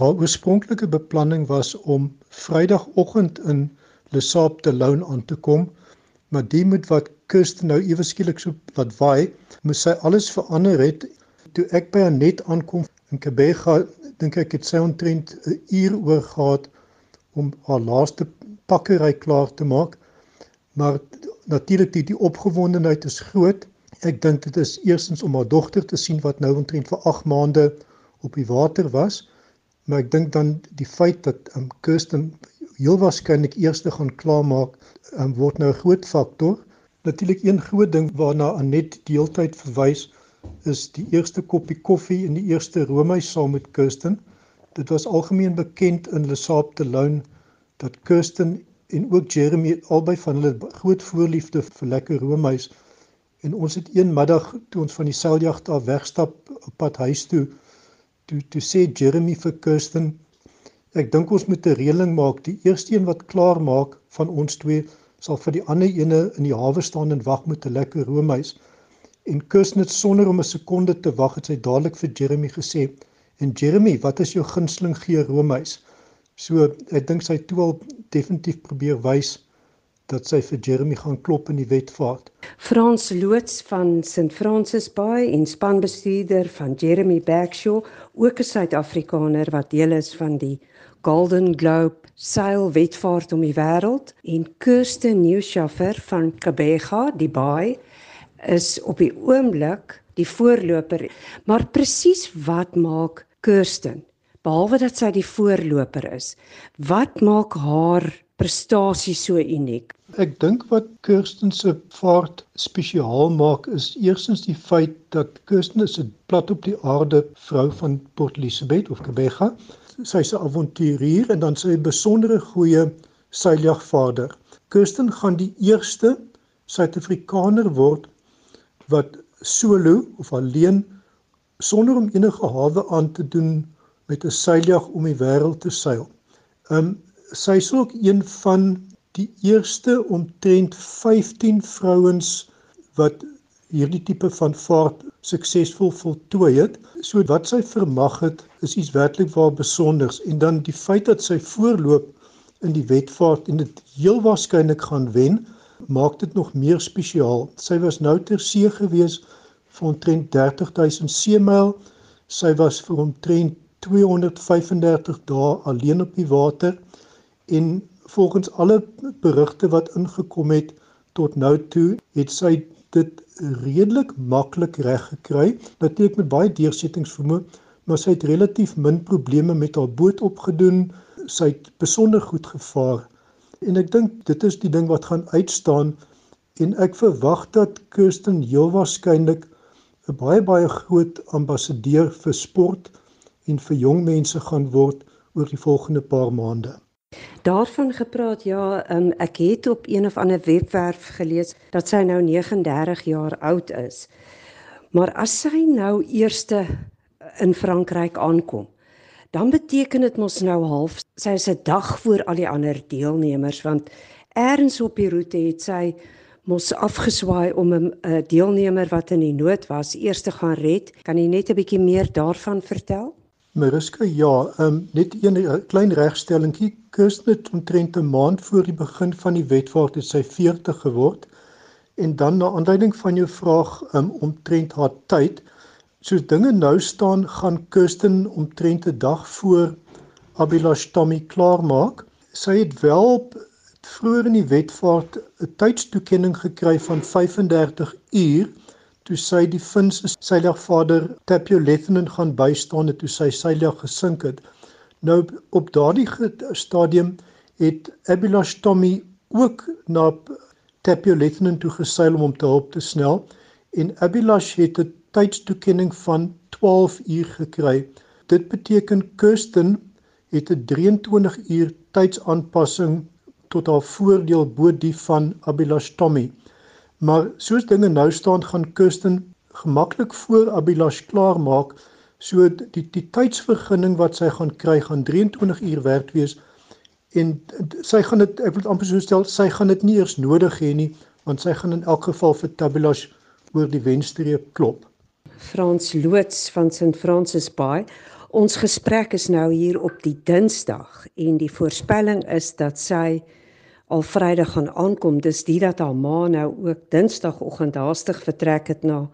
Haar oorspronklike beplanning was om Vrydagoggend in Lesap te Loun aan te kom, maar die moet wat Kirsten nou ewe skielik so laat waai, moes sy alles verander het. Toe ek by haar net aankom in Kebega, dink ek het sy omtrent 'n uur oor gehad om haar laaste pakkery klaar te maak. Maar natuurlik die, die opgewondenheid is groot. Ek dink dit is eerstens om haar dogter te sien wat nou omtrent vir 8 maande op die water was maar ek dink dan die feit dat um, Kirsten heel waarskynlik eers gaan klaarmaak um, word nou 'n groot faktor. Natuurlik een groot ding waarna Anet deeltyd verwys is die eerste koppie koffie in die eerste roomhuis saam met Kirsten. Dit was algemeen bekend in Lesap te Loun dat Kirsten en ook Jeremy albei van hulle groot voorliefde vir lekker roomhuis en ons het een middag toe ons van die seiljag af wegstap op pad huis toe toe toe sê Jeremy vir Kirsten ek dink ons moet 'n reëling maak. Die eerste een wat klaar maak van ons twee sal vir die ander ene in die hawe staan en wag met 'n lekker roomhuis en Kirsten het sonder om 'n sekonde te wag het sy dadelik vir Jeremy gesê en Jeremy wat is jou gunsteling gee roomhuis so ek dink sy toe al definitief probeer wys dat sy vir Jeremy gaan klop in die wetvaart. Frans Loots van St Francis Bay en spanbestuurder van Jeremy Backshaw, ook 'n Suid-Afrikaner wat deel is van die Golden Globe seil wetvaart om die wêreld en Kirsten Nieuwschaffer van Kabega, die Bay, is op die oomblik die voorloper. Maar presies wat maak Kirsten behalwe dat sy die voorloper is? Wat maak haar prestasie so uniek? Ek dink wat Kirsten se vaart spesiaal maak is eerstens die feit dat Kirsten is 'n plat op die aarde vrou van Port Elizabeth of Kebega. Sy's 'n avonturier en dan sy 'n besondere goeie seiljagvader. Kirsten gaan die eerste Suid-Afrikaner word wat solo of alleen sonder om enige hawe aan te doen met 'n seiljag om die wêreld te seil. Um sy is ook een van die eerste omtrent 15 vrouens wat hierdie tipe van vaart suksesvol voltooi het. So wat sy vermag het is iets werklik waar besonders en dan die feit dat sy voorloop in die wedvaart en dit heel waarskynlik gaan wen, maak dit nog meer spesiaal. Sy was nou ter see gewees vir omtrent 30000 seemyl. Sy was vir omtrent 235 dae alleen op die water en volgens alle berigte wat ingekom het tot nou toe het sy dit redelik maklik reg gekry. Natuurlik met baie deursettings vermoë maar sy het relatief min probleme met haar boot opgedoen. Sy het besonder goed gevaar. En ek dink dit is die ding wat gaan uitstaan. En ek verwag dat Kirsten heel waarskynlik 'n baie baie groot ambassadeur vir sport en vir jong mense gaan word oor die volgende paar maande Daarvan gepraat ja, um, ek het op een of ander webwerf gelees dat sy nou 39 jaar oud is. Maar as sy nou eerste in Frankryk aankom, dan beteken dit mos nou half sy is 'n dag voor al die ander deelnemers want eers op die roete het sy mos afgeswaai om 'n deelnemer wat in die nood was eers te gaan red. Kan jy net 'n bietjie meer daarvan vertel? Mariska, ja, um, net een, een klein regstellingkie. Kirsten het omtrent 'n maand voor die begin van die wedvaart het sy 40 geword. En dan na aanleiding van jou vraag um, omtrent haar tyd, soos dinge nou staan, gaan Kirsten omtrent 'n dag voor Abilash Tommy klaarmaak. Sy het wel vroeër in die wedvaart 'n tydstoekenning gekry van 35 uur toe sy die Finse seiljagvader Tapio Lethinen gaan bystaan het toe sy seiljag gesink het. Nou op daardie stadium het Abilash Tommy ook na Tapio Lethinen toe geseil om hom te help te snel en Abilash het 'n tydstoekenning van 12 uur gekry. Dit beteken Kirsten het 'n 23 uur tydsaanpassing tot haar voordeel bo die van Abilash Tommy. Maar soos dinge nou staan gaan Kirsten gemaklik voor Abilash klaar maak. So die die tydsvergunning wat sy gaan kry gaan 23 uur werd wees en sy gaan dit ek wil amper so stel sy gaan dit nie eers nodig hê nie want sy gaan in elk geval vir Tabilash oor die wenstreep klop. Frans Loots van St Francis Bay Ons gesprek is nou hier op die Dinsdag en die voorspelling is dat sy al Vrydag gaan aankom. Dis dit dat haar ma nou ook Dinsdagoggend haastig vertrek het na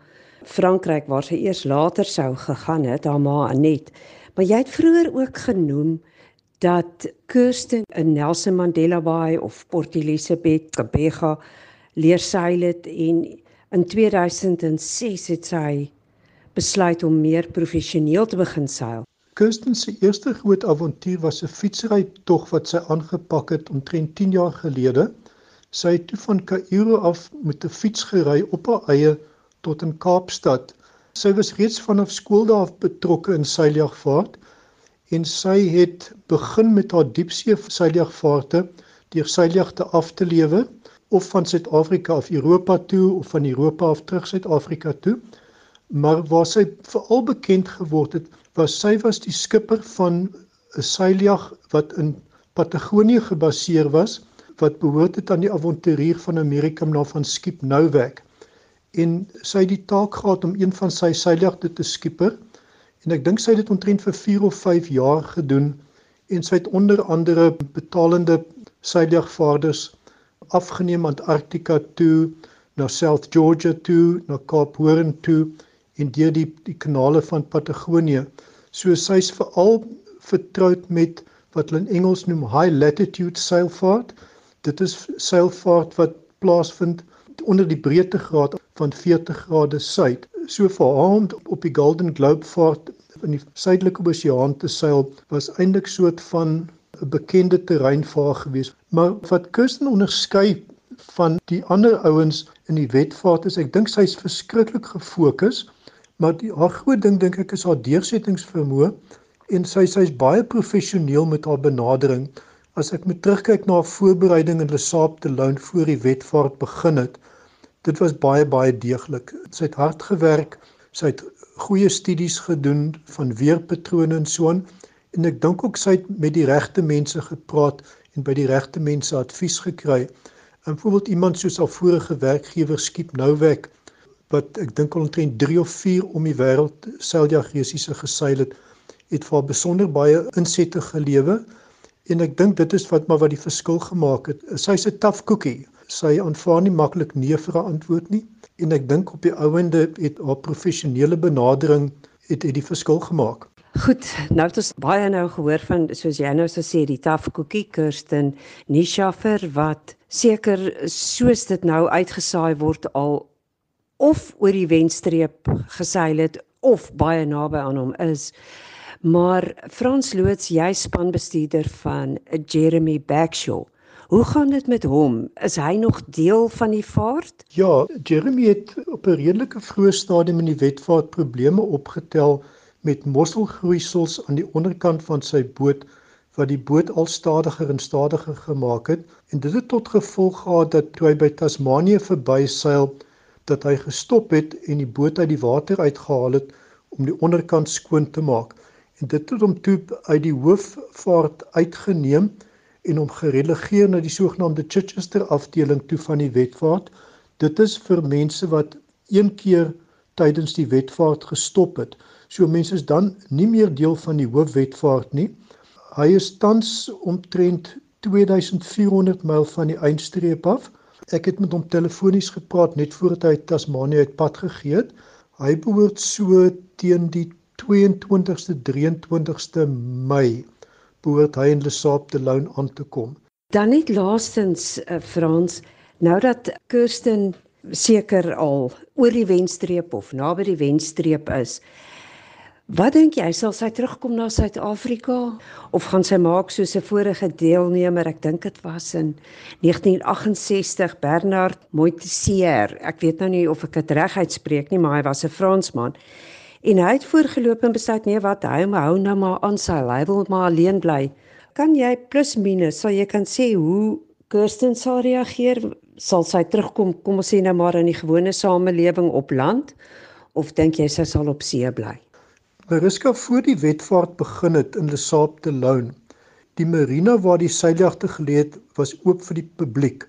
Frankryk waar sy eers later sou gegaan het, haar ma Anet. Maar jy het vroeër ook genoem dat Kirsten in Nelson Mandela Bay of Port Elizabeth, Gqeberha leer seil het en in 2006 het sy besluit om meer professioneel te begin seil. Kirsten se eerste groot avontuur was 'n fietsry tog wat sy aangepak het omtrent 10 jaar gelede. Sy het toe van Kaïro af met 'n fiets gery op haar eie tot in Kaapstad. Sy was reeds vanaf skooldae af betrokke in seiljagvaart en sy het begin met haar diepsee seiljagvaarte deur seiljagte af te lewe of van Suid-Afrika af Europa toe of van Europa af terug Suid-Afrika toe. Maar waar sy veral bekend geword het, was sy was die skipper van 'n seiljag wat in Patagonië gebaseer was wat behoort het aan die avonturier van Amerika naam van Skip Nowak en sy het die taak gehad om een van sy seiljagte te skipper en ek dink sy het dit omtrent vir 4 of 5 jaar gedoen en sy het onder andere betalende seiljagvaarders afgeneem aan Antarktika toe na South Georgia toe na Kaap Hoorn toe en deur die die kanale van Patagonië so sy's veral vertroud met wat hulle in Engels noem high latitude seilvaart dit is seilvaart wat plaasvind onder die breedtegraad van 40 grade suid. So verhaamd op die Golden Globe vaart in die suidelike oseaan te seil was eintlik soort van 'n bekende terrein vir haar gewees. Maar wat Kirsten onderskei van die ander ouens in die wetvaart is ek dink sy's verskriklik gefokus, maar die haar groot ding dink ek is haar deursettingsvermoë en sy sy's baie professioneel met haar benadering. As ek met terugkyk na haar voorbereiding in Lesap te Loun voor die wetvaart begin het, dit was baie baie deeglik. Sy het hard gewerk. Sy het goeie studies gedoen van weerpatrone en so aan en ek dink ook sy het met die regte mense gepraat en by die regte mense advies gekry. En byvoorbeeld iemand soos haar vorige werkgewer Skip Nouwek wat ek dink al omtrent 3 of 4 om die wêreld seiljagreisiese geseil het, het vir besonder baie insette gelewe en ek dink dit is wat maar wat die verskil gemaak het. Sy's 'n tough cookie sy aanvaar nie maklik nee vir 'n antwoord nie en ek dink op die ouende het haar professionele benadering het het die verskil gemaak. Goed, nou het ons baie nou gehoor van soos jy nou so sê die taaf koekie Kirsten Nishaffer wat seker soos dit nou uitgesaai word al of oor die wenstreep geseil het of baie naby aan hom is. Maar Frans Loots, jy spanbestuurder van Jeremy Backshaw. Hoe gaan dit met hom? Is hy nog deel van die vaart? Ja, Jeremy het op 'n redelike vroeë stadium in die wetvaart probleme opgetel met mosselgroeisels aan die onderkant van sy boot wat die boot al stadiger en stadiger gemaak het en dit het tot gevolg gehad dat toe hy by Tasmanië verbyseil dat hy gestop het en die boot uit die water uitgehaal het om die onderkant skoon te maak en dit het hom toe uit die hoofvaart uitgeneem en hom gerelegeer na die sogenaamde Chichester afdeling toe van die wetvaart. Dit is vir mense wat een keer tydens die wetvaart gestop het. So mense is dan nie meer deel van die hoofwetvaart nie. Hy is tans omtrent 2400 myl van die eindstreep af. Ek het met hom telefonies gepraat net voordat hy Tasmanië uit pad gegee het. Hy behoort so teen die 22ste 23ste Mei behoort hy in Lesop te Loun aan te kom. Dan net laastens uh, Frans, nou dat Kirsten seker al oor die wenstreep of naby die wenstreep is. Wat dink jy, sal sy terugkom na Suid-Afrika? Of gaan sy maak soos 'n vorige deelnemer, ek dink dit was in 1968 Bernard Moitessier. Ek weet nou nie of ek dit reg uitspreek nie, maar hy was 'n Fransman. En hy het voorgeloop en besluit nee wat hy hou nou maar aan sy hy wil maar alleen bly. Kan jy plus minus sal jy kan sê hoe Kirsten sal reageer? Sal sy terugkom kom ons sê nou maar in die gewone samelewing op land? Of dink jy sy sal op see bly Mariska voor die wetvaart begin het in Lesap te Loun die marina waar die seiljagte geleë was oop vir die publiek.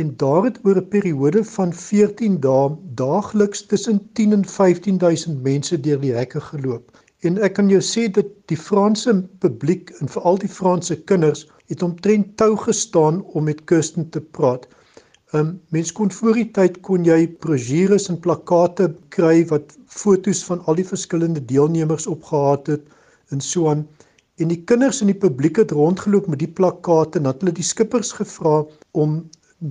En daar het oor 'n periode van 14 dae daagliks tussen 10 en 15000 mense deur die hekke geloop. En ek kan jou sê dat die Franse publiek en veral die Franse kinders het omtrent tou gestaan om met Kirsten te praat. Um mens kon voor die tyd kon jy brosjures en plakkate kry wat fotos van al die verskillende deelnemers opgehaat het en so aan. En die kinders in die publiek het rondgeloop met die plakkate en het hulle die skippers gevra om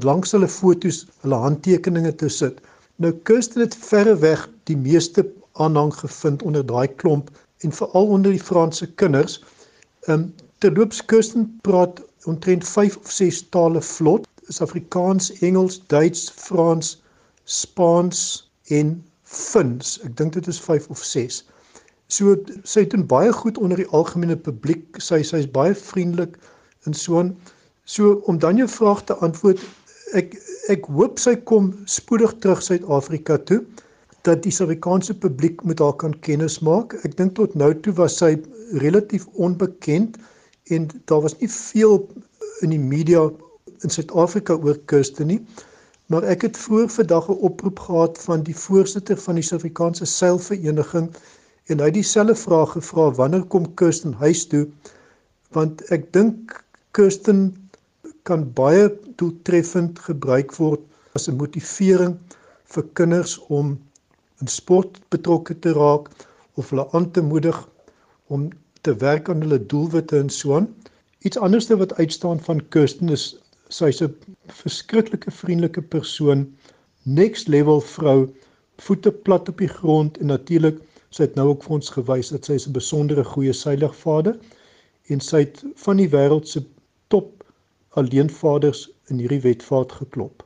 langs hulle fotos hulle handtekeninge te sit. Nou Kirsten het verreweg die meeste aanhang gevind onder daai klomp en veral onder die Franse kinders. Um terloops Kirsten praat omtrent 5 of 6 tale vlot. Is Afrikaans, Engels, Duits, Frans, Spaans en Fins. Ek dink dit is 5 of 6. So sy doen baie goed onder die algemene publiek. Sy sy's baie vriendelik en so aan. So om dan jou vraag te antwoord, ek ek hoop sy kom spoedig terug Suid-Afrika toe dat die Suid-Afrikaanse publiek met haar kan kennis maak. Ek dink tot nou toe was sy relatief onbekend en daar was nie veel in die media in Suid-Afrika oor Kirsten nie. Maar ek het vroeër vandag 'n oproep gehad van die voorsitter van die Suid-Afrikaanse seilvereniging en hy het dieselfde vraag gevra wanneer kom Kirsten huis toe want ek dink Kirsten kan baie doeltreffend gebruik word as 'n motivering vir kinders om in sport betrokke te raak of hulle aan te moedig om te werk aan hulle doelwitte en so aan. Iets anderste wat uitstaan van Kirsten is sy's 'n verskriklike vriendelike persoon, next level vrou, voete plat op die grond en natuurlik sy het nou ook vir ons gewys dat sy 'n besondere goeie seiligvader en sy het van die wêreld se top alleenvaders in hierdie wetvaart geklop.